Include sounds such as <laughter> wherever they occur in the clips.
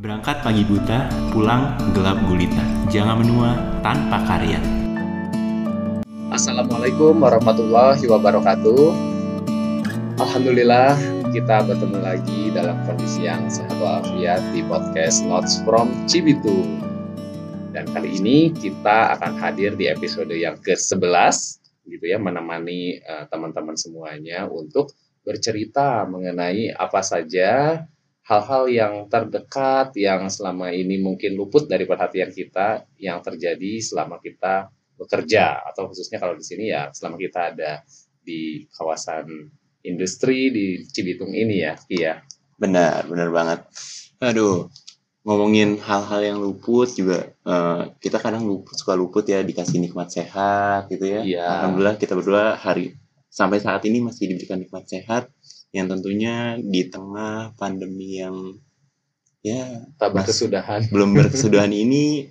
Berangkat pagi buta, pulang gelap gulita. Jangan menua tanpa karya. Assalamualaikum warahmatullahi wabarakatuh. Alhamdulillah kita bertemu lagi dalam kondisi yang sehat walafiat di podcast Notes from Cibitu. Dan kali ini kita akan hadir di episode yang ke-11 gitu ya menemani uh, teman-teman semuanya untuk bercerita mengenai apa saja hal-hal yang terdekat yang selama ini mungkin luput dari perhatian kita yang terjadi selama kita bekerja atau khususnya kalau di sini ya selama kita ada di kawasan industri di Cibitung ini ya Ki ya. Benar, benar banget. Aduh, ngomongin hal-hal yang luput juga uh, kita kadang luput suka luput ya dikasih nikmat sehat gitu ya. Iya. Alhamdulillah kita berdua hari sampai saat ini masih diberikan nikmat sehat yang tentunya di tengah pandemi yang ya tak berkesudahan. belum berkesudahan <laughs> ini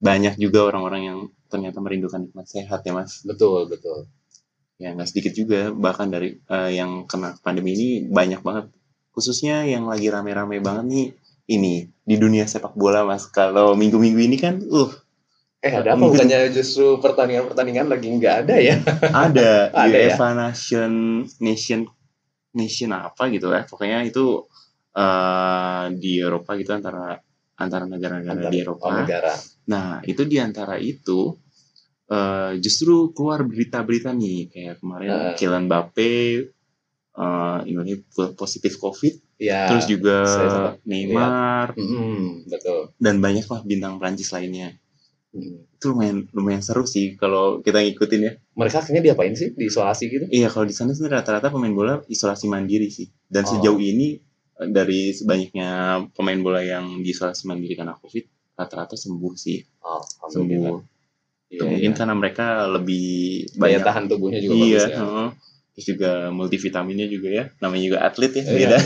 banyak juga orang-orang yang ternyata merindukan nikmat sehat ya mas. Betul betul. Ya nggak sedikit juga bahkan dari uh, yang kena pandemi ini banyak banget. Khususnya yang lagi rame-rame banget nih ini di dunia sepak bola mas. Kalau minggu-minggu ini kan uh eh ada apa? <laughs> Bukannya justru pertandingan-pertandingan lagi nggak ada ya? Ada <laughs> ada UEFA ya? Nation Nation Nation apa gitu ya pokoknya itu uh, di Eropa gitu antara antara negara-negara di Eropa oh, negara. nah itu di antara itu uh, justru keluar berita-berita nih kayak kemarin uh. Kylian Mbappe uh, ini positif COVID, ya, terus juga Neymar, mm, betul, dan banyak lah bintang Prancis lainnya. Hmm. Itu lumayan lumayan seru sih kalau kita ngikutin ya. Mereka akhirnya diapain sih? Diisolasi gitu? Iya, kalau di sana sebenarnya rata-rata pemain bola isolasi mandiri sih. Dan oh. sejauh ini dari sebanyaknya pemain bola yang diisolasi mandiri karena COVID, rata-rata sembuh sih. Oh, sembuh Iya, mungkin iya. karena mereka lebih daya tahan tubuhnya juga iya, bagus ya. Uh, terus juga multivitaminnya juga ya. Namanya juga atlet ya, iya, beda.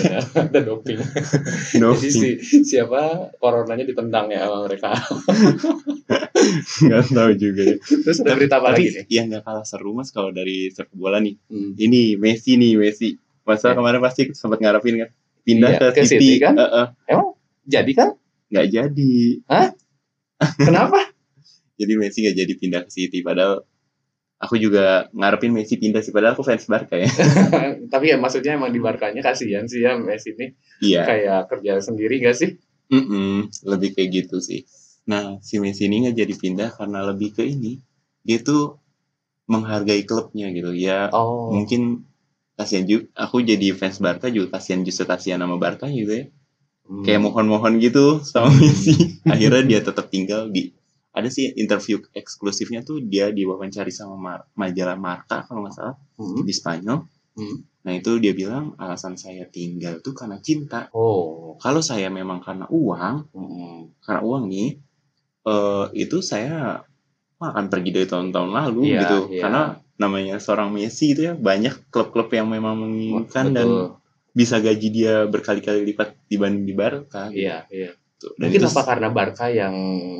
Ada doping. <laughs> doping. Jadi si siapa coronanya ditendang ya sama mereka. <laughs> Gak tahu juga ya. Terus ada berita apa lagi nih? Yang gak kalah seru mas kalau dari sepak bola nih. Hmm. Ini Messi nih Messi. Masa ya. kemarin pasti sempat ngarepin kan pindah iya, ke, ke City. City kan? Uh -uh. Emang jadi kan? Gak jadi. Hah? <laughs> Kenapa? jadi Messi gak jadi pindah ke City padahal aku juga ngarepin Messi pindah sih padahal aku fans Barca ya. <laughs> Tapi ya maksudnya emang di Barkanya kasihan sih ya Messi ini. Iya. Kayak kerja sendiri gak sih? Mm -mm, lebih kayak gitu sih. Nah si Messi ini gak jadi pindah karena lebih ke ini. Dia tuh menghargai klubnya gitu. Ya oh. mungkin kasihan juga aku jadi fans Barca juga kasihan justru kasihan sama Barca gitu ya. Hmm. kayak mohon-mohon gitu sama Messi. <laughs> Akhirnya dia tetap tinggal di ada sih interview eksklusifnya tuh dia diwawancara sama mar majalah Marca kalau nggak salah hmm. di Spanyol. Hmm. Nah itu dia bilang alasan saya tinggal tuh karena cinta. Oh. Kalau saya memang karena uang, hmm. karena uang nih, uh, itu saya akan pergi dari tahun-tahun lalu yeah, gitu. Yeah. Karena namanya seorang Messi itu ya banyak klub-klub yang memang menginginkan dan bisa gaji dia berkali-kali lipat dibanding di Barca. Gitu. Iya. Tuh. Dan mungkin itu, apa karena Barca yang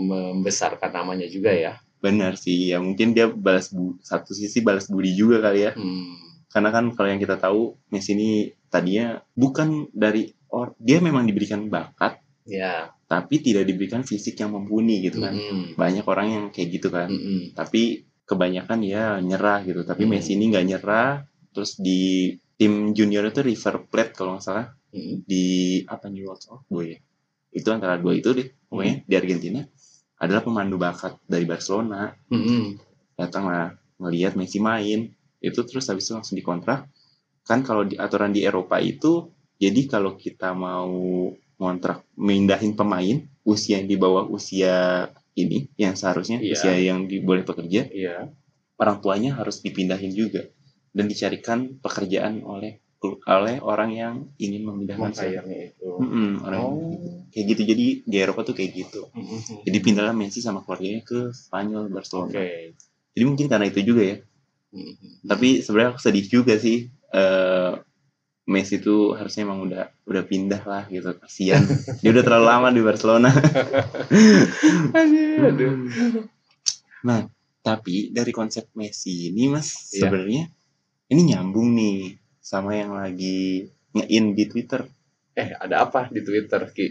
membesarkan namanya juga ya? Benar sih, ya mungkin dia balas bu satu sisi balas budi juga kali ya. Hmm. Karena kan kalau yang kita tahu Messi ini tadinya bukan dari or dia memang diberikan bakat, ya. Tapi tidak diberikan fisik yang mumpuni gitu kan. Hmm. Banyak orang yang kayak gitu kan. Hmm. Tapi kebanyakan ya nyerah gitu. Tapi Hmm. Messi ini nggak nyerah. Terus di tim junior itu River Plate kalau nggak salah Hmm. di apa New World of Boy ya itu antara dua itu deh pokoknya Hmm. di Argentina adalah pemandu bakat dari Barcelona Hmm. datanglah ngelihat Messi main itu terus habis itu langsung dikontrak kan kalau di aturan di Eropa itu jadi kalau kita mau ngontrak mindahin pemain usia yang di bawah usia ini yang seharusnya Iya. usia yang di, boleh bekerja Iya. orang tuanya harus dipindahin juga dan dicarikan pekerjaan oleh oleh orang yang ingin memindahkan itu. Mm-mm, orang Oh. kayak gitu jadi di Eropa tuh kayak gitu Hmm. jadi pindahlah Messi sama keluarganya ke Spanyol Barcelona Oke. jadi mungkin karena itu juga ya Hmm. tapi sebenarnya aku sedih juga sih eh Messi itu harusnya emang udah udah pindah lah gitu kasihan <laughs> dia udah terlalu lama di Barcelona <laughs> Aduh, aduh. nah tapi dari konsep Messi ini mas Iya. sebenarnya ini nyambung nih sama yang lagi nge-in di Twitter Eh, ada apa di Twitter, Ki?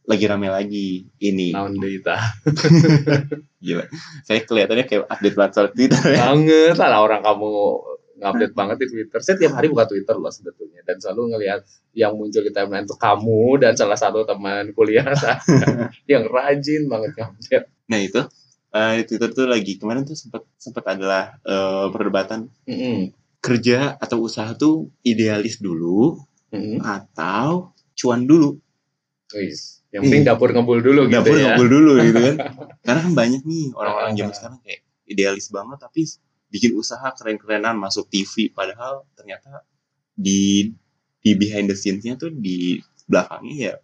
lagi rame lagi ini naon deui tah <laughs> gila saya kelihatannya kayak update WhatsApp Twitter ya. banget lah orang kamu ngupdate banget di Twitter. Saya tiap hari buka Twitter loh sebetulnya dan selalu ngelihat yang muncul di timeline itu kamu dan salah satu teman kuliah <laughs> saya yang rajin banget ngupdate. nah itu eh, di Twitter tuh lagi kemarin tuh sempat sempat adalah eh, perdebatan Mm-mm. Kerja atau usaha tuh idealis dulu Mm-mm. atau cuan dulu Wis. Yang penting dapur ngebul dulu gitu dapur ya. ngobrol dulu gitu kan <laughs> karena kan banyak nih orang-orang zaman Ah. sekarang kayak idealis banget tapi bikin usaha keren-kerenan masuk TV padahal ternyata di di behind the scenes-nya tuh di belakangnya ya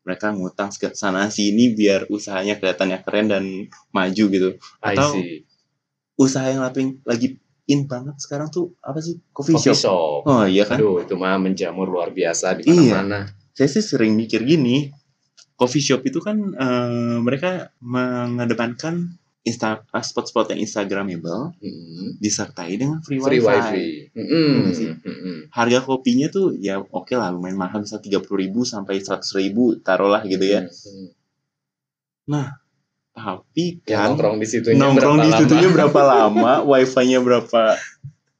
mereka ngutang ke sana sini biar usahanya kelihatannya keren dan maju gitu atau- usaha yang lagi in banget sekarang tuh apa sih coffee, Coffee shop shop. oh iya kan Aduh, itu mah menjamur luar biasa di Iya. mana-mana. saya sih sering mikir gini coffee shop itu kan eh, mereka mengedepankan insta ah, spot-spot yang instagramable Mm-mm. disertai dengan free, Free wifi. Iya sih. Mm-mm. Harga kopinya tuh ya oke lah lumayan mahal bisa tiga ribu sampai seratus ribu taruhlah gitu ya. Mm-mm. Tapi Yang kan nongkrong di situ nongkrong di lama? situnya berapa lama, <laughs> wifi-nya berapa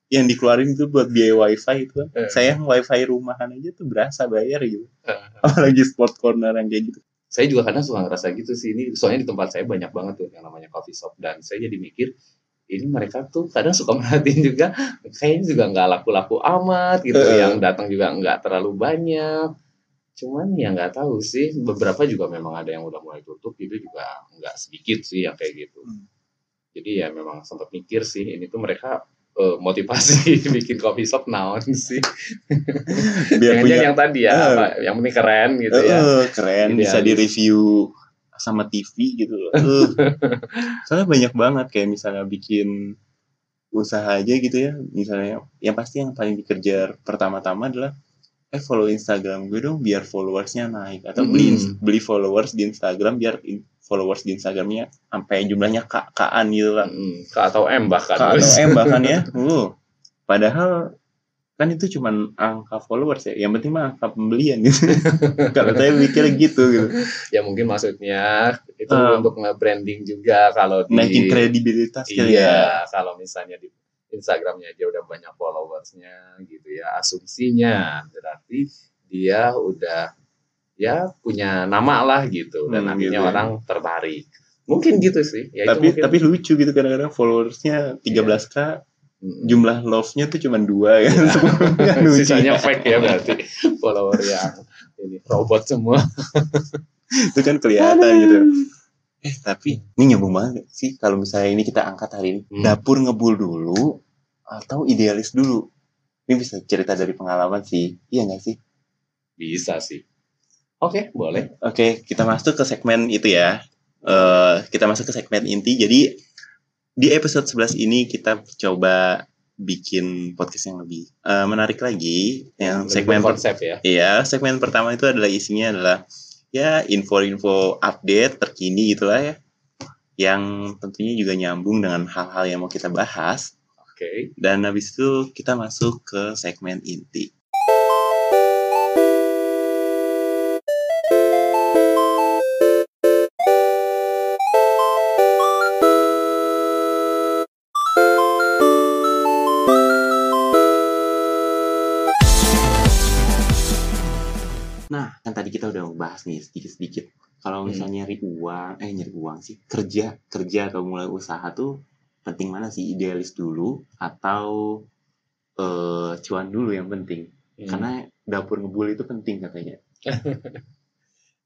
yang dikeluarin itu buat biaya wifi itu kan. Eh. Saya wifi rumahan aja tuh berasa bayar gitu. Eh. Apalagi spot corner yang kayak gitu. saya juga kadang suka ngerasa gitu sih ini soalnya di tempat saya banyak banget tuh yang namanya coffee shop dan saya jadi mikir ini mereka tuh kadang suka <laughs> merhatiin juga kayaknya juga nggak laku-laku amat gitu Eh. yang datang juga nggak terlalu banyak cuman ya nggak tahu sih beberapa juga memang ada yang udah mulai tutup itu juga nggak sedikit sih yang kayak gitu Hmm. jadi ya memang sempat mikir sih ini tuh mereka eh, motivasi <laughs> bikin coffee shop naon sih <laughs> Biar punya yang tadi ya Eh. apa, yang penting keren gitu Eh, ya eh, keren bisa di review sama TV gitu loh. <laughs> Soalnya banyak banget kayak misalnya bikin usaha aja gitu ya. Misalnya yang pasti yang paling dikejar pertama-tama adalah eh follow Instagram gue dong biar followersnya naik atau beli Mm-mm. beli followers di Instagram biar in- followers di Instagramnya sampai jumlahnya k-an gitu lah. Mm, K atau M bahkan K atau M bahkan ya. <laughs> Uh, padahal kan itu cuman angka followers ya. Yang penting mah angka pembelian gitu. <laughs> Kalau saya mikir gitu gitu. ya mungkin maksudnya itu Eh. untuk nge-branding juga kalau di naikin kredibilitas kali ya. iya kalau misalnya di Instagramnya dia udah banyak followersnya gitu ya asumsinya berarti dia udah ya punya nama lah gitu. Dan Hmm, akhirnya gitu ya. orang tertarik. Mungkin gitu sih. Ya itu tapi mungkin. tapi lucu gitu kadang-kadang followersnya 13k Mm. jumlah love-nya tuh cuma dua kan Iya. Semuanya lucu. sisanya fake ya berarti. Follower yang ini robot semua. Itu kan kelihatan gitu. Eh tapi ini nyambung banget sih kalau misalnya ini kita angkat hari ini. Hmm. dapur ngebul dulu atau idealis dulu ini bisa cerita dari pengalaman sih iya nggak sih bisa sih oke boleh Oke, kita masuk ke segmen itu ya. Eh, kita masuk ke segmen inti. Jadi di episode 11 ini kita coba bikin podcast yang lebih eh, menarik lagi. Yang Lebih segmen konsep ya Iya, segmen pertama itu adalah isinya adalah ya info-info update terkini gitulah ya. Yang tentunya juga nyambung dengan hal-hal yang mau kita bahas. Oke Dan habis itu kita masuk ke segmen inti. Nah, kan tadi kita udah bahas nih sedikit-sedikit. Kalau Hmm. misalnya nyari uang, eh nyari uang sih, kerja, kerja atau mulai usaha tuh penting mana sih? Idealis dulu atau eh cuan dulu yang penting? Hmm. Karena dapur ngebul itu penting katanya. <laughs>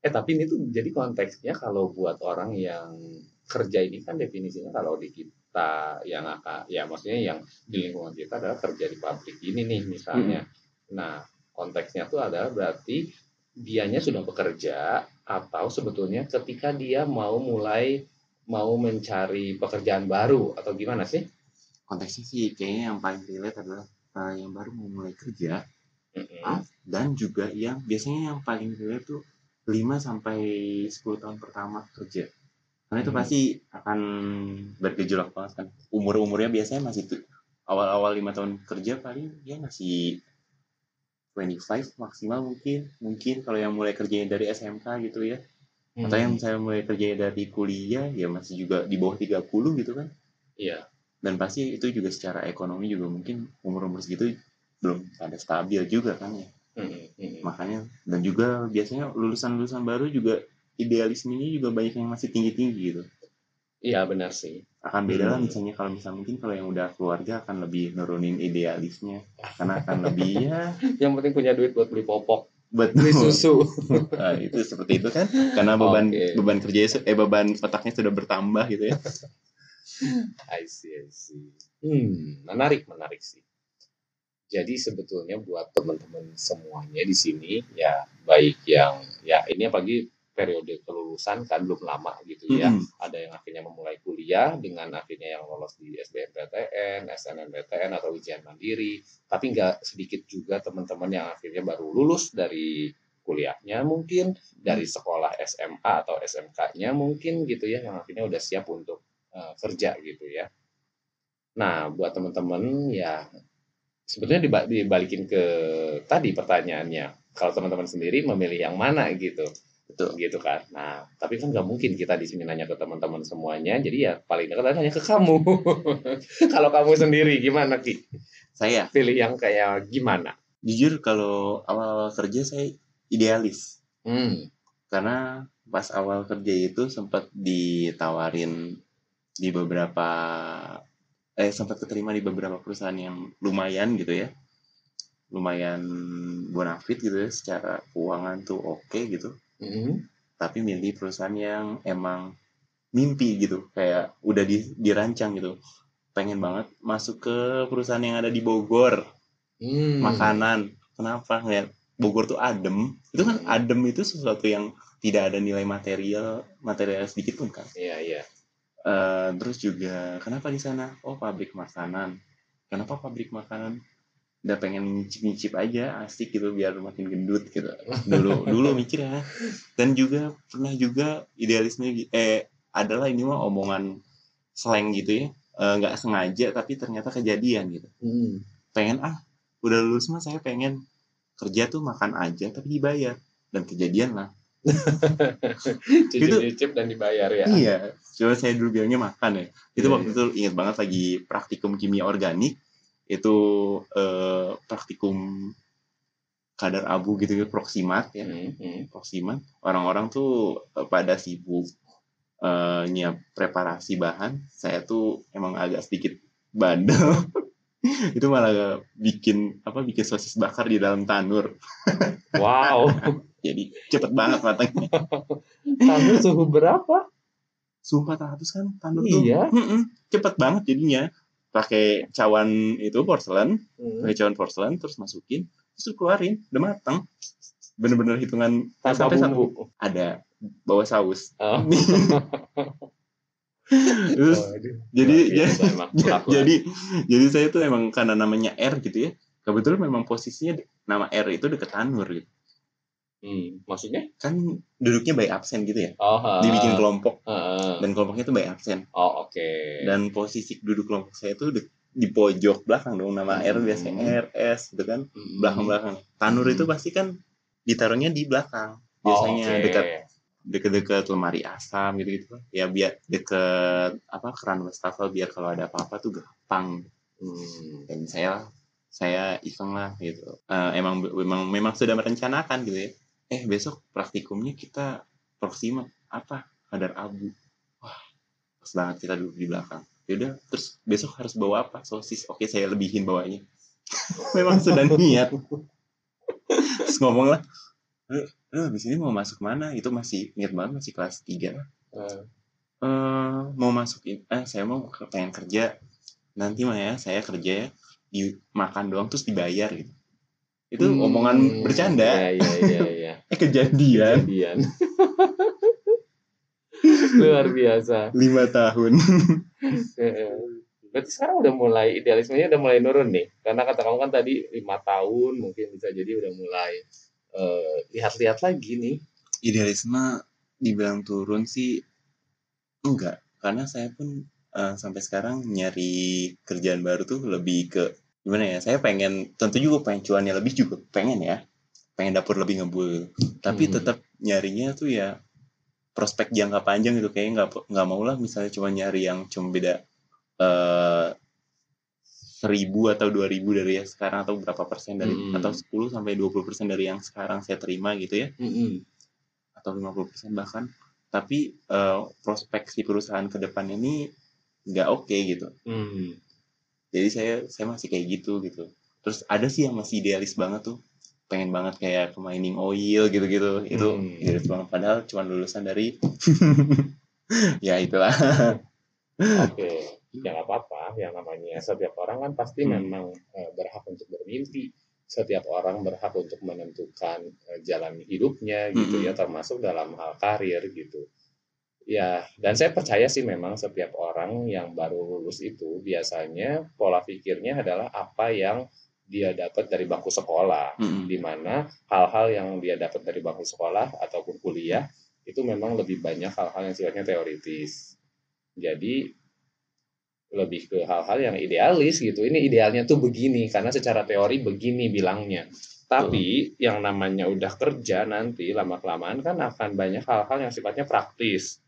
Eh tapi ini tuh jadi konteksnya kalau buat orang yang kerja ini kan definisinya kalau di kita yang akan ya maksudnya yang di lingkungan kita adalah kerja di pabrik ini nih misalnya. Nah konteksnya tuh adalah berarti dianya sudah bekerja atau sebetulnya ketika dia mau mulai mau mencari pekerjaan baru atau gimana sih? Konteksnya sih kayaknya yang paling relate adalah eh, yang baru mau mulai kerja Mm-mm. Ah. dan juga yang biasanya yang paling relate tuh 5 sampai 10 tahun pertama kerja. Karena itu Hmm. pasti akan bergejolak banget kan. Umur-umurnya biasanya masih tuh awal-awal 5 tahun kerja paling dia masih 25 maksimal mungkin. Mungkin kalau yang mulai kerjanya dari SMK gitu ya. Atau yang Hmm, saya mulai kerja dari kuliah ya masih juga di bawah 30 gitu kan Iya. dan pasti itu juga secara ekonomi juga mungkin umur-umur segitu belum ada stabil juga kan ya Hmm, hmm, hmm. makanya dan juga biasanya lulusan-lulusan baru juga idealismenya juga banyak yang masih tinggi-tinggi gitu Iya benar sih. akan beda lah Hmm. misalnya kalau misalnya mungkin kalau yang udah keluarga akan lebih nurunin idealisnya karena akan lebih ya <laughs> Yang penting punya duit buat beli popok, betul beli susu. Nah, <laughs> itu seperti itu kan karena beban Oke. beban kerja eh beban otaknya sudah bertambah gitu ya <laughs> I see, I see. Hmm, menarik, menarik sih. Jadi sebetulnya buat teman-teman semuanya di sini ya baik yang ya ini apalagi periode kelulusan kan belum lama gitu ya. Mm-mm. Ada yang akhirnya memulai kuliah dengan akhirnya yang lolos di SBMPTN, SNMPTN atau ujian mandiri. Tapi nggak sedikit juga teman-teman yang akhirnya baru lulus dari kuliahnya mungkin dari sekolah SMA atau SMK-nya mungkin gitu ya yang akhirnya udah siap untuk eh, kerja gitu ya. Nah, buat teman-teman ya sebetulnya diba- dibalikin ke tadi pertanyaannya. Kalau teman-teman sendiri memilih yang mana gitu betul gitu kan. Nah, tapi kan nggak mungkin kita di sini nanya ke teman-teman semuanya. Jadi ya paling dekat nanya ke kamu. <laughs> Kalau kamu sendiri gimana Ki? saya Pilih yang kayak gimana? jujur kalau awal kerja saya idealis Hmm. karena pas awal kerja itu sempat ditawarin di beberapa eh sempat keterima di beberapa perusahaan yang lumayan gitu ya lumayan bonafit gitu ya secara keuangan tuh oke gitu Hmm. tapi milih perusahaan yang emang mimpi gitu kayak udah di- dirancang gitu. Pengen banget masuk ke perusahaan yang ada di Bogor. Hmm. makanan. Kenapa? Ngeliat Bogor tuh adem. Itu kan Hmm. adem itu sesuatu yang tidak ada nilai material material sedikit pun kan? Iya, iya. Eh, terus juga kenapa di sana? Oh pabrik makanan. Kenapa pabrik makanan udah pengen nyicip-nyicip aja asik gitu biar makin gendut gitu. Dulu dulu mikir ya. Dan juga pernah juga idealisme eh adalah ini mah omongan slang gitu ya. Eh, nggak sengaja tapi ternyata kejadian gitu. Hmm. pengen ah udah lulus mah saya pengen kerja tuh makan aja tapi dibayar. Dan kejadian lah. <laughs> Cicip-cicip dan dibayar ya. iya. Coba saya dulu bilangnya makan ya. Itu Iya, waktu itu ingat banget lagi praktikum kimia organik itu eh, praktikum kadar abu gitu ya proksimat ya. Hmm, hmm. proksimat. Orang-orang tuh eh, pada sibuk eh, nyiap preparasi bahan. Saya tuh emang agak sedikit bandel. <laughs> Itu malah bikin apa bikin sosis bakar di dalam tanur. <laughs> Wow. jadi cepet banget matangnya. <laughs> Kamu suhu berapa? sumpah 400 kan tanur tuh. Iya. Mm-mm, cepet banget jadinya pakai cawan itu porselen Hmm. pakai cawan porselen terus masukin terus keluarin udah matang bener-bener hitungan Tanpa sampai satu ada bawa saus Oh. <laughs> terus Waduh. jadi Luar jadi. Kelakuan. jadi jadi saya tuh emang karena namanya R gitu ya kebetulan memang posisinya nama R itu deket tanur gitu Hmm, maksudnya? kan duduknya by absen gitu ya Oh, ha. dibikin kelompok Heeh. dan kelompoknya tuh by absen Oh, oke. dan posisi duduk kelompok saya tuh de- di pojok belakang dong nama R biasanya RS gitu kan Hmm. belakang-belakang tanur itu pasti kan ditaruhnya di belakang biasanya Oh, oke. dekat deket-deket lemari asam gitu gitu ya biar deket apa keran wastafel biar kalau ada apa-apa tuh gampang Hmm. dan saya saya iseng lah gitu Eh, emang memang memang sudah merencanakan gitu ya eh besok praktikumnya kita proxima apa? Kadar abu. Wah pas banget kita duduk di belakang. Yaudah terus besok harus bawa apa? Sosis. Oke saya lebihin bawanya. <laughs> Memang sudah niat. Terus ngomong lah eh, eh di sini mau masuk mana? Itu masih ingat banget masih kelas 3 lah Eh, eh mau masukin eh saya mau pengen kerja. Nanti mah ya saya kerja ya di makan doang terus dibayar gitu itu hmm, omongan bercanda Iya, iya, iya, iya. <laughs> eh kejadian Kejadian. <laughs> Luar biasa. lima tahun Heeh. <laughs> Berarti sekarang udah mulai idealismenya udah mulai nurun nih. Karena kata kamu kan tadi lima tahun mungkin bisa jadi udah mulai eh, lihat-lihat lagi nih. idealisme dibilang turun sih enggak karena saya pun eh, sampai sekarang nyari kerjaan baru tuh lebih ke gimana ya saya pengen tentu juga pengen cuannya lebih juga pengen ya pengen dapur lebih ngebul tapi Hmm. tetap nyarinya tuh ya prospek jangka panjang gitu kayaknya nggak nggak mau lah misalnya cuma nyari yang cuma beda eh seribu atau dua ribu dari yang sekarang atau berapa persen dari Mm-mm. atau 10 sampai 20 persen dari yang sekarang saya terima gitu ya Mm-mm. atau 50 persen bahkan tapi eh, prospek si perusahaan ke depan ini nggak oke gitu Mm. Jadi saya saya masih kayak gitu gitu terus ada sih yang masih idealis banget tuh pengen banget kayak ke mining oil gitu-gitu itu Hmm. idealis banget padahal cuma lulusan dari <laughs> ya itulah Oke, ya nggak apa-apa. Yang namanya setiap orang kan pasti Hmm. memang eh, berhak untuk bermimpi. Setiap orang berhak untuk menentukan eh, jalan hidupnya gitu Mm-mm. ya, termasuk dalam hal karir gitu. Ya, dan saya percaya sih memang setiap orang yang baru lulus itu biasanya pola pikirnya adalah apa yang dia dapat dari bangku sekolah Mm-mm. di mana hal-hal yang dia dapat dari bangku sekolah ataupun kuliah itu memang lebih banyak hal-hal yang sifatnya teoritis. Jadi lebih ke hal-hal yang idealis gitu. Ini idealnya tuh begini karena secara teori begini bilangnya. Tapi yang namanya udah kerja nanti lama-kelamaan kan akan banyak hal-hal yang sifatnya praktis.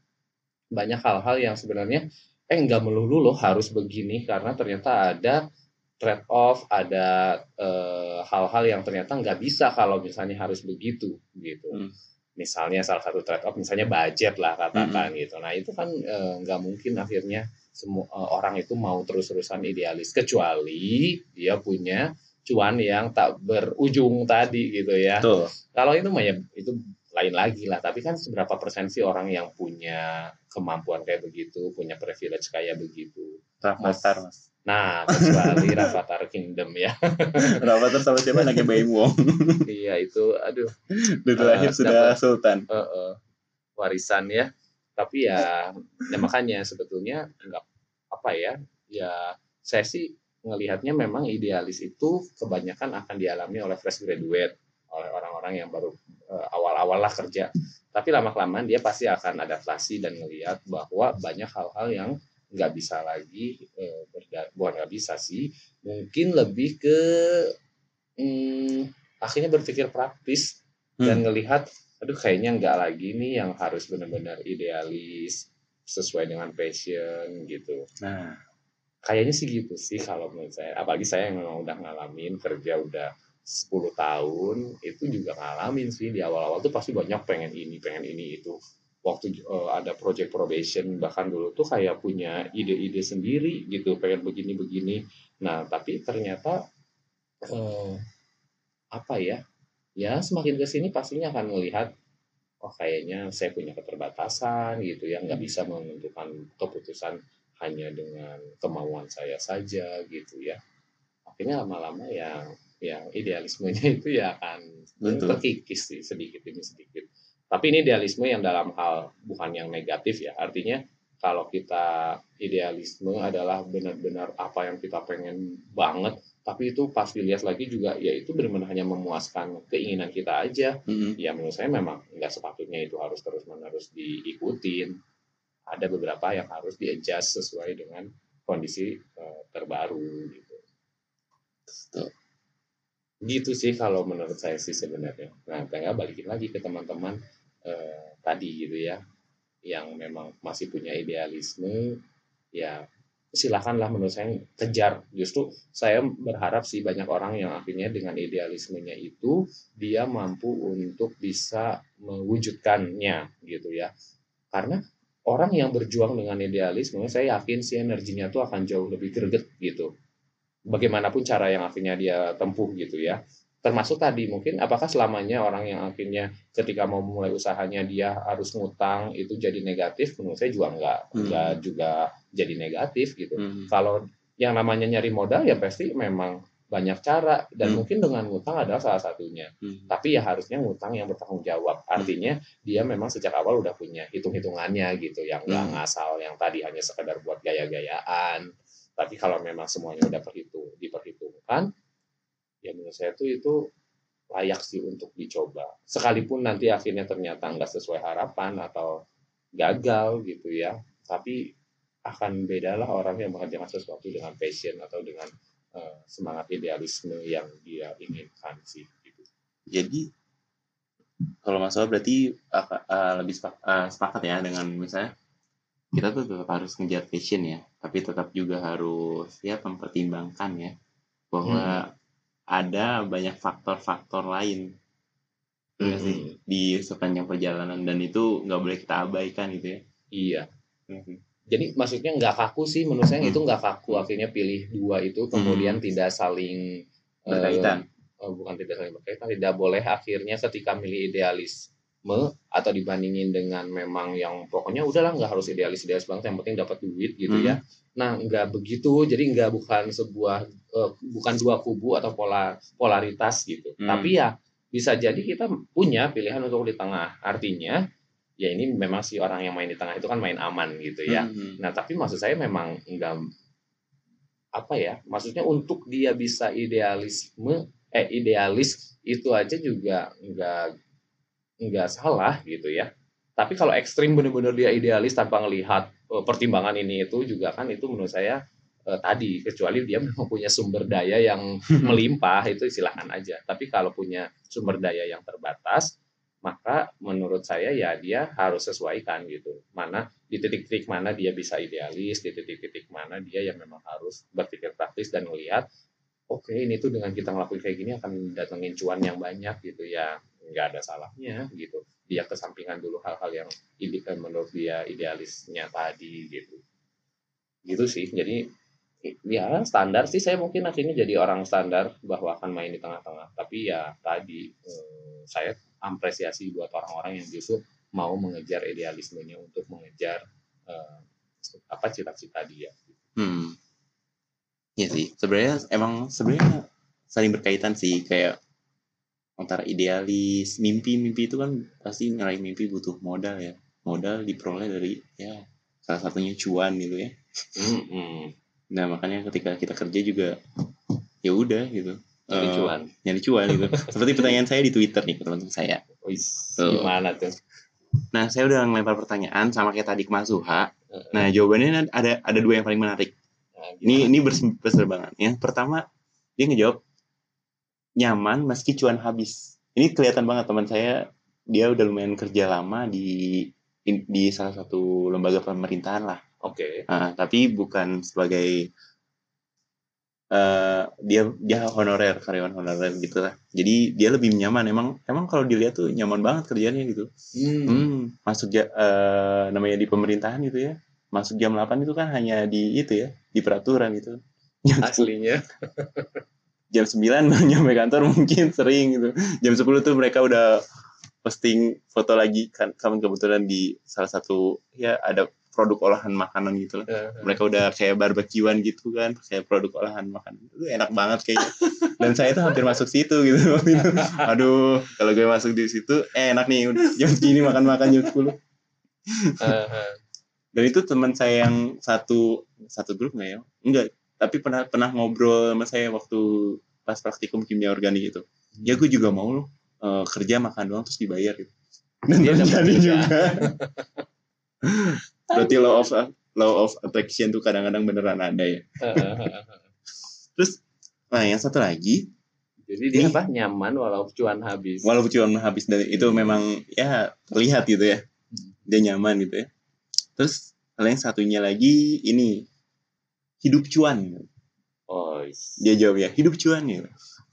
Banyak hal-hal yang sebenarnya eh nggak melulu loh harus begini karena ternyata ada trade off, ada eh, hal-hal yang ternyata nggak bisa kalau misalnya harus begitu gitu. Hmm. Misalnya salah satu trade off misalnya budget lah katakan gitu. Nah itu kan eh, nggak mungkin akhirnya semua eh, orang itu mau terus-terusan idealis kecuali dia punya cuan yang tak berujung tadi gitu ya. Betul. Kalau itu mah ya itu lain lagi lah. Tapi kan seberapa persen sih orang yang punya kemampuan kayak begitu, punya privilege kayak begitu. Rafathar mas Nah, kecuali Rafathar Kingdom ya. <laughs> Rafathar sama siapa anaknya Baim Wong <laughs> iya itu, aduh, dari Eh, lahir sudah sultan eh, eh, warisan ya. Tapi ya, ya makanya sebetulnya nggak apa ya, ya saya sih ngelihatnya memang idealis itu kebanyakan akan dialami oleh fresh graduate, oleh orang-orang yang baru eh, awal-awal lah kerja. Tapi lama-kelamaan dia pasti akan adaptasi dan ngelihat bahwa banyak hal-hal yang nggak bisa lagi eh, berda- bukan nggak bisa sih, mungkin lebih ke hmm, akhirnya berpikir praktis dan ngelihat aduh kayaknya nggak lagi nih yang harus benar-benar idealis sesuai dengan passion gitu. Nah. Kayaknya sih gitu sih kalau menurut saya. Apalagi saya yang memang udah ngalamin kerja udah 10 tahun itu juga ngalamin sih di awal-awal tuh pasti banyak pengen ini pengen ini itu. Waktu eh, ada project probation bahkan dulu tuh kayak punya ide-ide sendiri gitu pengen begini-begini. Nah tapi ternyata eh, apa ya ya semakin ke sini pastinya akan melihat oh kayaknya saya punya keterbatasan gitu ya nggak bisa menentukan keputusan hanya dengan kemauan saya saja gitu ya. Akhirnya lama-lama yang yang idealismenya <laughs> itu ya akan Betul. terkikis sih sedikit demi sedikit tapi ini idealisme yang dalam hal bukan yang negatif ya artinya kalau kita idealisme adalah benar-benar apa yang kita pengen banget tapi itu pas dilihat lagi juga ya itu benar-benar hanya memuaskan keinginan kita aja Mm-mm. ya menurut saya memang nggak sepatutnya itu harus terus menerus diikutin ada beberapa yang harus di-adjust sesuai dengan kondisi eh, terbaru gitu Betul. Gitu sih kalau menurut saya sih sebenarnya. Nah tinggal balikin lagi ke teman-teman eh, tadi gitu ya yang memang masih punya idealisme ya silakanlah menurut saya kejar. Justru saya berharap sih banyak orang yang akhirnya dengan idealismenya itu dia mampu untuk bisa mewujudkannya gitu ya. Karena orang yang berjuang dengan idealisme saya yakin sih energinya tuh akan jauh lebih greget gitu bagaimanapun cara yang akhirnya dia tempuh gitu ya termasuk tadi mungkin apakah selamanya orang yang akhirnya ketika mau mulai usahanya dia harus ngutang itu jadi negatif menurut saya juga enggak Hmm. enggak juga jadi negatif gitu Mm. kalau yang namanya nyari modal ya pasti memang banyak cara dan Hmm. mungkin dengan ngutang adalah salah satunya Mm. tapi ya harusnya ngutang yang bertanggung jawab artinya dia memang sejak awal udah punya hitung hitungannya gitu yang nggak Hmm. ngasal yang tadi hanya sekedar buat gaya-gayaan tapi kalau memang semuanya udah perhitung diperhitungkan ya menurut saya tuh itu layak sih untuk dicoba sekalipun nanti akhirnya ternyata nggak sesuai harapan atau gagal gitu ya tapi akan bedalah orang yang mengerjakan sesuatu dengan passion atau dengan eh, semangat idealisme yang dia inginkan sih gitu. jadi kalau masalah berarti uh, uh, lebih sepak, uh, sepakat ya dengan misalnya kita tuh tetap harus ngejar passion ya tapi tetap juga harus ya mempertimbangkan ya bahwa ada banyak faktor-faktor lain Iya sih Hmm. di sepanjang perjalanan dan itu nggak boleh kita abaikan gitu ya Iya. Sih. Jadi maksudnya nggak kaku sih menurut saya Hmm. itu nggak kaku akhirnya pilih dua itu kemudian tidak saling eh, berkaitan eh, bukan tidak saling berkaitan tidak boleh akhirnya ketika milih idealisme atau dibandingin dengan memang yang pokoknya udahlah nggak harus idealis idealis banget yang penting dapat duit gitu Hmm. ya nah nggak begitu jadi nggak bukan sebuah eh, bukan dua kubu atau pola polaritas gitu Hmm. tapi ya bisa jadi kita punya pilihan untuk di tengah artinya ya ini memang si orang yang main di tengah itu kan main aman gitu ya Hmm. Nah, tapi maksud saya memang enggak apa ya? Maksudnya untuk dia bisa idealisme eh idealis itu aja juga enggak enggak salah gitu ya. Tapi kalau ekstrim benar-benar dia idealis tanpa ngelihat eh, pertimbangan ini itu juga kan itu menurut saya eh, tadi kecuali dia <laughs> memang punya sumber daya yang <laughs> melimpah itu silahkan aja. Tapi kalau punya sumber daya yang terbatas maka menurut saya ya dia harus sesuaikan gitu. Mana di titik-titik mana dia bisa idealis, di titik-titik mana dia yang memang harus berpikir praktis dan melihat, oke ini tuh dengan kita ngelakuin kayak gini akan datengin cuan yang banyak gitu ya, nggak ada salahnya gitu. Dia kesampingan dulu hal-hal yang ide, eh, menurut dia idealisnya tadi gitu. Gitu sih. Jadi ya standar sih saya mungkin akhirnya jadi orang standar bahwa akan main di tengah-tengah. Tapi ya tadi eh, saya apresiasi buat orang-orang yang justru mau mengejar idealismenya untuk mengejar eh, apa cita-cita dia. Hmm. Iya sih. Sebenarnya emang sebenarnya saling berkaitan sih kayak antara idealis, mimpi-mimpi itu kan pasti ngeraih mimpi butuh modal ya. Modal diperoleh dari ya salah satunya cuan gitu ya. Nah, makanya ketika kita kerja juga ya udah gitu. Jadi Eh, cuan. Nyari cuan gitu. <laughs> Seperti pertanyaan saya di Twitter nih teman-teman saya. Wis, Tuh. gimana tuh? Nah, saya udah ngelempar pertanyaan sama kayak tadi ke Mas Suha. Nah, jawabannya ada ada dua yang paling menarik. Nah, Ini ini bers- berserbangan. Yang pertama dia ngejawab nyaman meski cuan habis. Ini kelihatan banget teman saya dia udah lumayan kerja lama di di, salah satu lembaga pemerintahan lah. Oke. Nah, tapi bukan sebagai eh dia dia honorer karyawan honorer gitu lah. Jadi dia lebih nyaman. Emang emang kalau dilihat tuh nyaman banget kerjanya gitu. Hmm. Hmm, masuk ja, eh, namanya di pemerintahan gitu ya. Masuk jam 8 itu kan hanya di itu ya, di peraturan. Jam, Aslinya. <laughs> jam 9 baru <laughs> nyampe kantor mungkin sering gitu. Jam 10 tuh mereka udah posting foto lagi kan kan kebetulan di salah satu ya ada produk olahan makanan gitu lah. Eh, Mereka udah kayak barbekyuan gitu kan, kayak produk olahan makanan. Itu enak banget kayaknya. <laughs> Dan saya tuh hampir masuk situ gitu <laughs> waktu itu. Aduh, kalau gue masuk di situ eh, enak nih jam segini makan-makan jam 10. eh, eh. dan itu teman saya yang satu satu grup nggak ya enggak tapi pernah pernah ngobrol sama saya waktu pas praktikum kimia organik itu. Ya gue juga mau loh eh, kerja makan doang terus dibayar gitu. Dan Dia dapat terjadi juga. <laughs> berarti law of law of attraction tuh kadang-kadang beneran ada ya. <laughs> Terus nah yang satu lagi Jadi dia Nih. apa? Nyaman walau cuan habis. walaupun cuma habis dari itu memang ya terlihat gitu ya. Dia nyaman gitu ya. Terus hal yang satunya lagi ini hidup cuan Oh, is. dia jawab ya hidup cuan gitu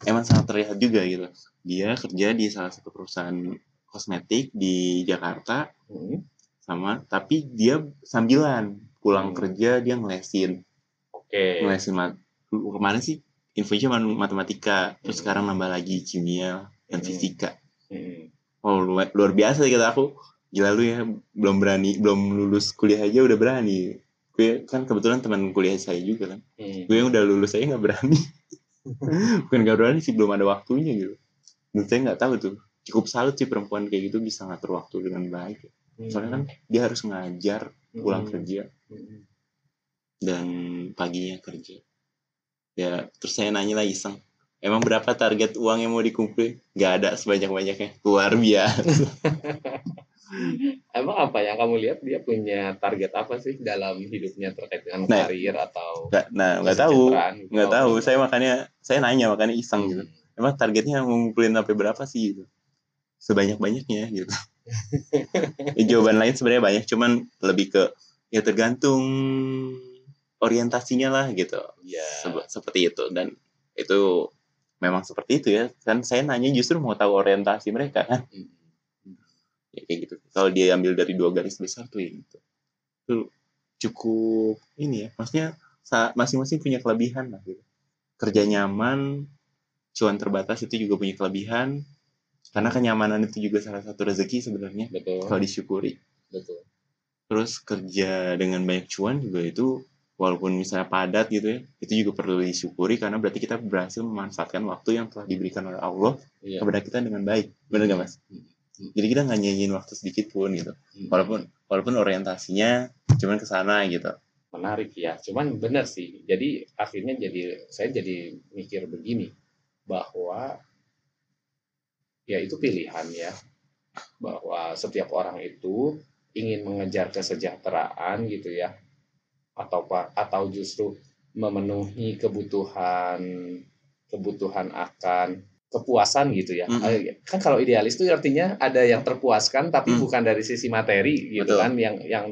emang sangat terlihat juga gitu dia kerja di salah satu perusahaan kosmetik di Jakarta Hmm, sama tapi dia sambilan pulang Hmm. kerja dia ngelesin Oke. ngelesin mat kemarin sih infonya cuma matematika terus Hmm. sekarang nambah lagi kimia dan Hmm. fisika Hmm. oh luar, luar biasa kata aku gila lu ya belum berani belum lulus kuliah aja udah berani gue kan kebetulan teman kuliah saya juga kan. Hmm. gue yang udah lulus saya nggak berani. <laughs> Bukan nggak berani sih belum ada waktunya gitu. Dan saya nggak tahu tuh cukup salut sih perempuan kayak gitu bisa ngatur waktu dengan baik. Soalnya kan dia harus ngajar pulang Hmm. kerja. Hmm. dan paginya kerja. Ya terus saya nanya lah iseng emang berapa target uang yang mau dikumpulin? Nggak ada sebanyak banyaknya luar biasa <laughs> Emang apa yang kamu lihat dia punya target apa sih dalam hidupnya terkait dengan Nah. karir atau nggak nah nggak tahu gitu? nggak tahu nggak saya makanya saya nanya makanya iseng gitu Hmm. emang targetnya ngumpulin sampai berapa sih gitu sebanyak-banyaknya gitu. <laughs> Ya, jawaban lain sebenarnya banyak, cuman lebih ke ya tergantung orientasinya lah gitu. Ya. Sebe- seperti itu dan itu memang seperti itu ya. Kan saya nanya justru mau tahu orientasi mereka kan. Mm. Ya, kayak gitu. Kalau dia ambil dari dua garis besar tuh ya gitu. Itu cukup ini ya. Maksudnya masing-masing punya kelebihan lah gitu. Kerja nyaman, cuan terbatas itu juga punya kelebihan. Karena kenyamanan itu juga salah satu rezeki sebenarnya Betul. kalau disyukuri. Betul. Terus kerja dengan banyak cuan juga itu walaupun misalnya padat gitu ya, itu juga perlu disyukuri karena berarti kita berhasil memanfaatkan waktu yang telah diberikan oleh Allah Iya. kepada kita dengan baik. Benar gak mas? Hmm. Jadi kita nggak nyanyiin waktu sedikit pun gitu. Hmm. Walaupun walaupun orientasinya cuman ke sana gitu. menarik ya. Cuman benar sih. Jadi akhirnya jadi saya jadi mikir begini bahwa ya itu pilihan ya. Bahwa setiap orang itu ingin mengejar kesejahteraan gitu ya. Atau atau justru memenuhi kebutuhan kebutuhan akan kepuasan gitu ya. Mm-mm. Eh, Kan kalau idealis itu artinya ada yang terpuaskan tapi Mm. bukan dari sisi materi gitu Betul. kan yang yang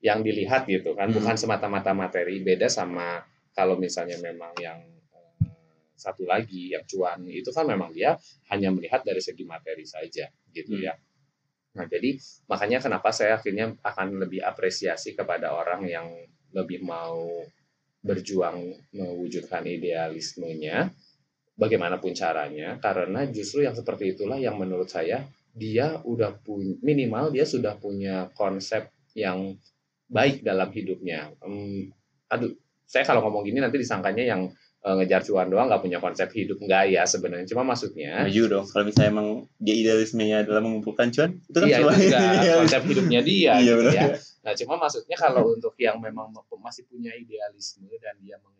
yang dilihat gitu kan Mm. bukan semata-mata materi beda sama kalau misalnya memang yang eh, satu lagi yang cuan itu kan memang dia hanya melihat dari segi materi saja gitu Hmm. ya. Nah, jadi makanya kenapa saya akhirnya akan lebih apresiasi kepada orang yang lebih mau berjuang mewujudkan idealismenya bagaimanapun caranya karena justru yang seperti itulah yang menurut saya dia udah punya minimal dia sudah punya konsep yang baik dalam hidupnya. Hmm, aduh, saya kalau ngomong gini nanti disangkanya yang eh, ngejar cuan doang nggak punya konsep hidup enggak ya sebenarnya cuma maksudnya Maju dong. Kalau misalnya emang dia idealismenya adalah mengumpulkan cuan, itu kan iya itu juga <laughs> konsep hidupnya dia Iya, gitu benar. ya. Nah, cuma maksudnya kalau untuk yang memang masih punya idealisme dan dia mengejar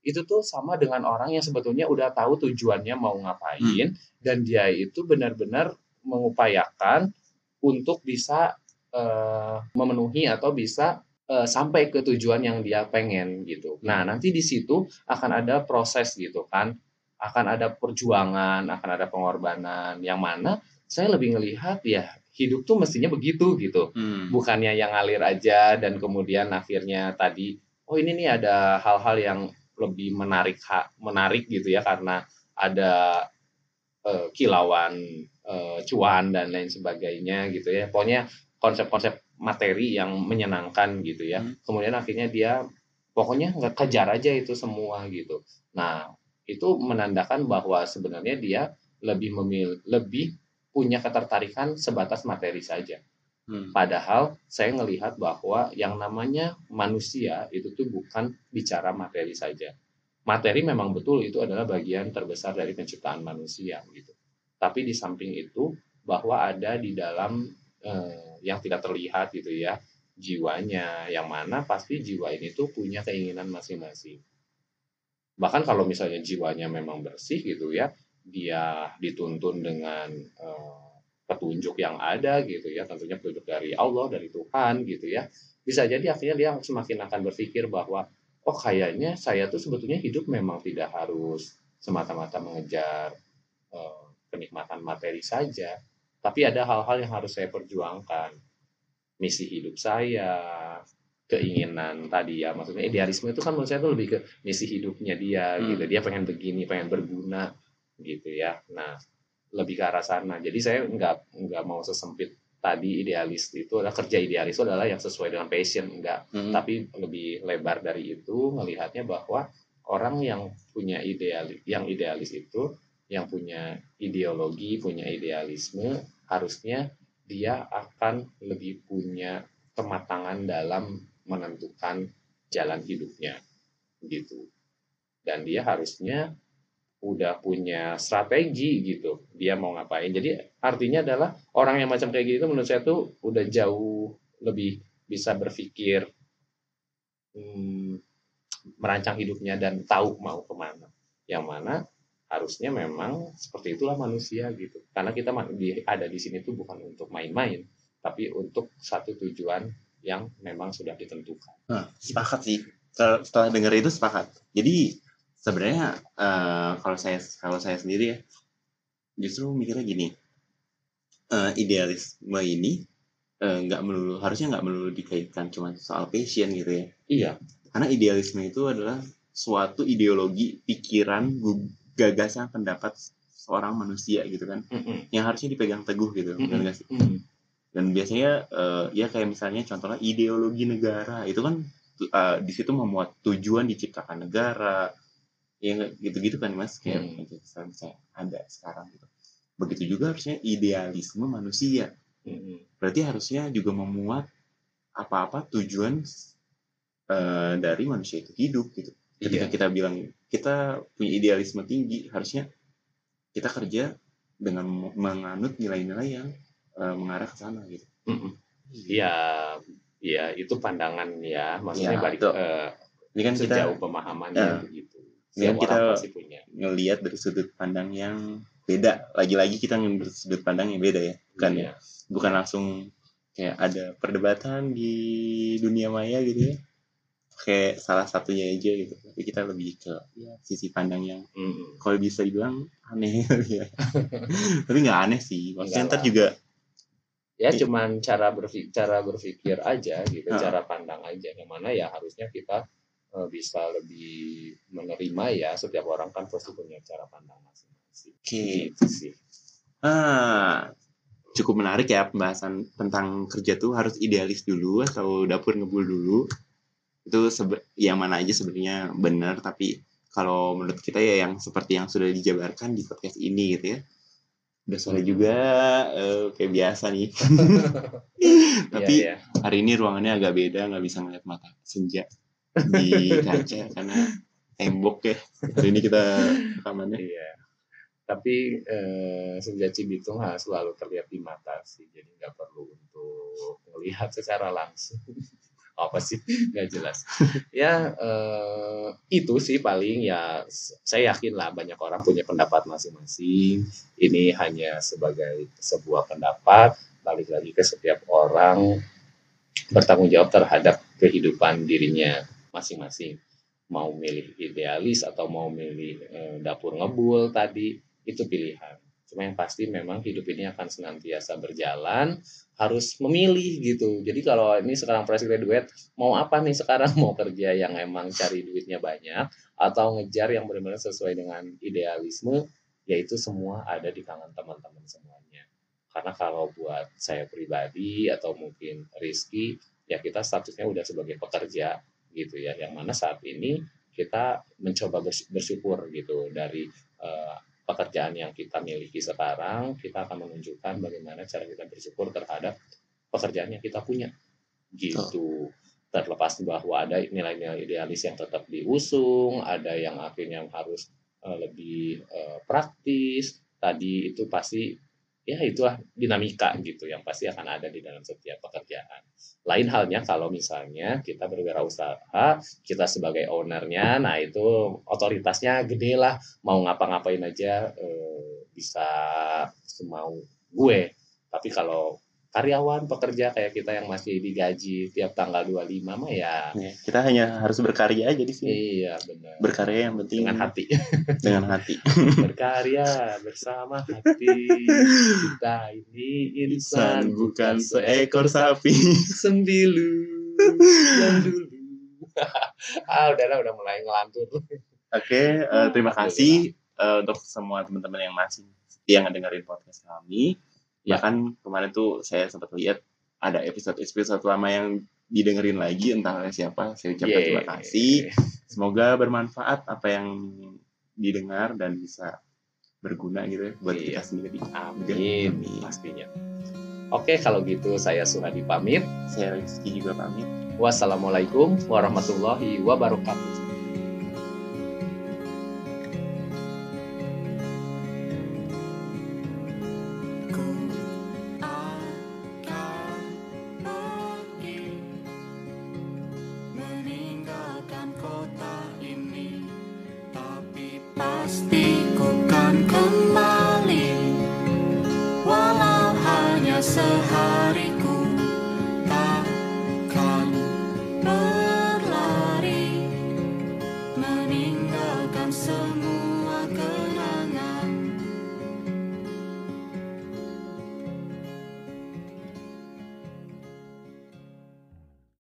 itu, tuh sama dengan orang yang sebetulnya udah tahu tujuannya mau ngapain dan dia itu benar-benar mengupayakan untuk bisa eh, memenuhi atau bisa eh, sampai ke tujuan yang dia pengen gitu. Nah, nanti di situ akan ada proses gitu kan. Akan ada perjuangan, akan ada pengorbanan yang mana saya lebih ngelihat ya hidup tuh mestinya begitu gitu Hmm. bukannya yang ngalir aja dan kemudian akhirnya tadi oh ini nih ada hal-hal yang lebih menarik ha- menarik gitu ya karena ada eh, kilauan eh, cuan dan lain sebagainya gitu ya. Pokoknya konsep-konsep materi yang menyenangkan gitu ya. Hmm. kemudian akhirnya dia pokoknya nggak kejar aja itu semua gitu. Nah itu menandakan bahwa sebenarnya dia lebih memil lebih punya ketertarikan sebatas materi saja Hmm. Padahal saya ngelihat bahwa yang namanya manusia itu tuh bukan bicara materi saja. Materi memang betul itu adalah bagian terbesar dari penciptaan manusia gitu. Tapi di samping itu bahwa ada di dalam eh, yang tidak terlihat gitu ya jiwanya yang mana pasti jiwa ini tuh punya keinginan masing-masing. Bahkan kalau misalnya jiwanya memang bersih gitu ya, dia dituntun dengan eh, petunjuk yang ada gitu ya. Tentunya petunjuk dari Allah dari Tuhan gitu ya. Bisa jadi akhirnya dia semakin akan berpikir bahwa oh kayaknya saya tuh sebetulnya hidup memang tidak harus semata-mata mengejar eh, kenikmatan materi saja tapi ada hal-hal yang harus saya perjuangkan. Misi hidup saya keinginan tadi ya. Maksudnya idealisme itu kan menurut saya itu lebih ke misi hidupnya dia Hmm. gitu. Dia pengen begini pengen berguna gitu ya. Nah lebih ke arah sana. Jadi saya nggak nggak mau sesempit tadi idealis itu adalah kerja idealis itu adalah yang sesuai dengan passion enggak Hmm. tapi lebih lebar dari itu melihatnya bahwa orang yang punya ideal yang idealis itu yang punya ideologi punya idealisme harusnya dia akan lebih punya kematangan dalam menentukan jalan hidupnya. Gitu. Dan dia harusnya udah punya strategi gitu dia mau ngapain jadi artinya adalah orang yang macam kayak gitu menurut saya tuh udah jauh lebih bisa berpikir hmm, merancang hidupnya dan tahu mau ke mana yang mana harusnya memang seperti itulah manusia gitu karena kita ada di sini tuh bukan untuk main-main tapi untuk satu tujuan yang memang sudah ditentukan Nah, sepakat sih. Setelah dengar itu sepakat. Jadi sebenarnya eh, kalau saya kalau saya sendiri ya justru mikirnya gini. eh, idealisme ini eh, nggak melulu harusnya nggak melulu dikaitkan cuma soal passion gitu ya Iya. karena idealisme itu adalah suatu ideologi pikiran gagasan pendapat seorang manusia gitu kan Mm-mm. yang harusnya dipegang teguh gitu benar nggak sih? Mm. dan biasanya eh, ya kayak misalnya contohnya ideologi negara itu kan eh, di situ memuat tujuan diciptakan negara ya gitu-gitu kan mas kayak Hmm. misalnya, misalnya ada sekarang gitu begitu juga harusnya idealisme manusia Mm-mm. berarti harusnya juga memuat apa-apa tujuan eh, dari manusia itu hidup gitu ketika Iya. kita bilang kita punya idealisme tinggi harusnya kita kerja dengan menganut nilai-nilai yang eh, mengarah ke sana gitu Mm-mm. Iya, iya itu pandangan ya, maksudnya Ya, balik eh, ini kan kita sejauh pemahamannya Ya. begitu. Setiap kita- punya. ngelihat dari sudut pandang yang beda lagi-lagi kita dari sudut pandang yang beda ya bukan Iya. bukan langsung kayak ada perdebatan di dunia maya gitu ya kayak salah satunya aja gitu tapi kita lebih ke ya, sisi pandang yang Mm-mm. kalau bisa dibilang aneh <laughs> ya <laughs> tapi nggak aneh sih maksudnya ntar juga Ya Iya. cuman cara berpikir, cara berpikir aja gitu, Ah. cara pandang aja. Yang mana ya harusnya kita bisa lebih menerima ya setiap orang kan pasti punya cara pandang masing-masing. Oke. Gitu sih. ah cukup menarik ya pembahasan tentang kerja tuh harus idealis dulu atau dapur ngebul dulu itu sebe- yang mana aja sebenarnya benar tapi kalau menurut kita ya yang seperti yang sudah dijabarkan di podcast ini gitu ya udah sore juga eh, kayak biasa nih <laughs> tapi Iya, iya. hari ini ruangannya agak beda nggak bisa ngeliat mata senja di kaca karena tembok ya hari ini kita rekamannya Iya. Tapi eh, senja Cibitung ha, selalu terlihat di mata sih, jadi nggak perlu untuk melihat secara langsung. <laughs> Apa sih? Nggak jelas. Ya eh, itu sih paling ya saya yakin lah banyak orang punya pendapat masing-masing. Ini hanya sebagai sebuah pendapat, balik lagi ke setiap orang bertanggung jawab terhadap kehidupan dirinya masing-masing mau milih idealis atau mau milih eh, dapur ngebul tadi itu pilihan. Cuma yang pasti memang hidup ini akan senantiasa berjalan, harus memilih gitu. Jadi kalau ini sekarang fresh graduate, mau apa nih sekarang? <laughs> Mau kerja yang emang cari duitnya banyak atau ngejar yang benar-benar sesuai dengan idealisme, yaitu semua ada di tangan teman-teman semuanya. Karena kalau buat saya pribadi atau mungkin Rizky, ya kita statusnya udah sebagai pekerja gitu ya yang mana saat ini kita mencoba bers- bersyukur gitu dari eh, pekerjaan yang kita miliki sekarang kita akan menunjukkan bagaimana cara kita bersyukur terhadap pekerjaan yang kita punya. Gitu. Terlepas bahwa ada nilai-nilai idealis yang tetap diusung ada yang akhirnya harus eh, lebih eh, praktis tadi itu pasti ya itulah dinamika gitu yang pasti akan ada di dalam setiap pekerjaan lain halnya kalau misalnya kita berwirausaha, kita sebagai ownernya, nah itu otoritasnya gede lah, mau ngapa-ngapain aja eh, bisa semau gue. Tapi kalau karyawan, pekerja kayak kita yang masih digaji tiap tanggal 25 mah ya Ya, kita hanya harus berkarya aja di sini iya benar. berkarya yang penting Dengan hati. dengan hati <laughs> Berkarya bersama hati. Kita ini insan bukan seekor sapi sembilu yang <laughs> dulu. <laughs> ah udahlah udah mulai ngelantur. Oke, eh, terima kasih eh, untuk semua teman-teman yang masih setia ngedengerin podcast kami. Ya. Bahkan kemarin tuh saya sempat lihat ada episode-episode lama yang didengerin lagi entah oleh siapa. Saya ucapkan terima Yeay. kasih. Semoga bermanfaat apa yang didengar dan bisa berguna gitu ya buat Iya. kita sendiri. Amin Amin. pastinya. Oke kalau gitu saya Suhadi pamit. Saya Rizky juga pamit. Wassalamualaikum warahmatullahi wabarakatuh.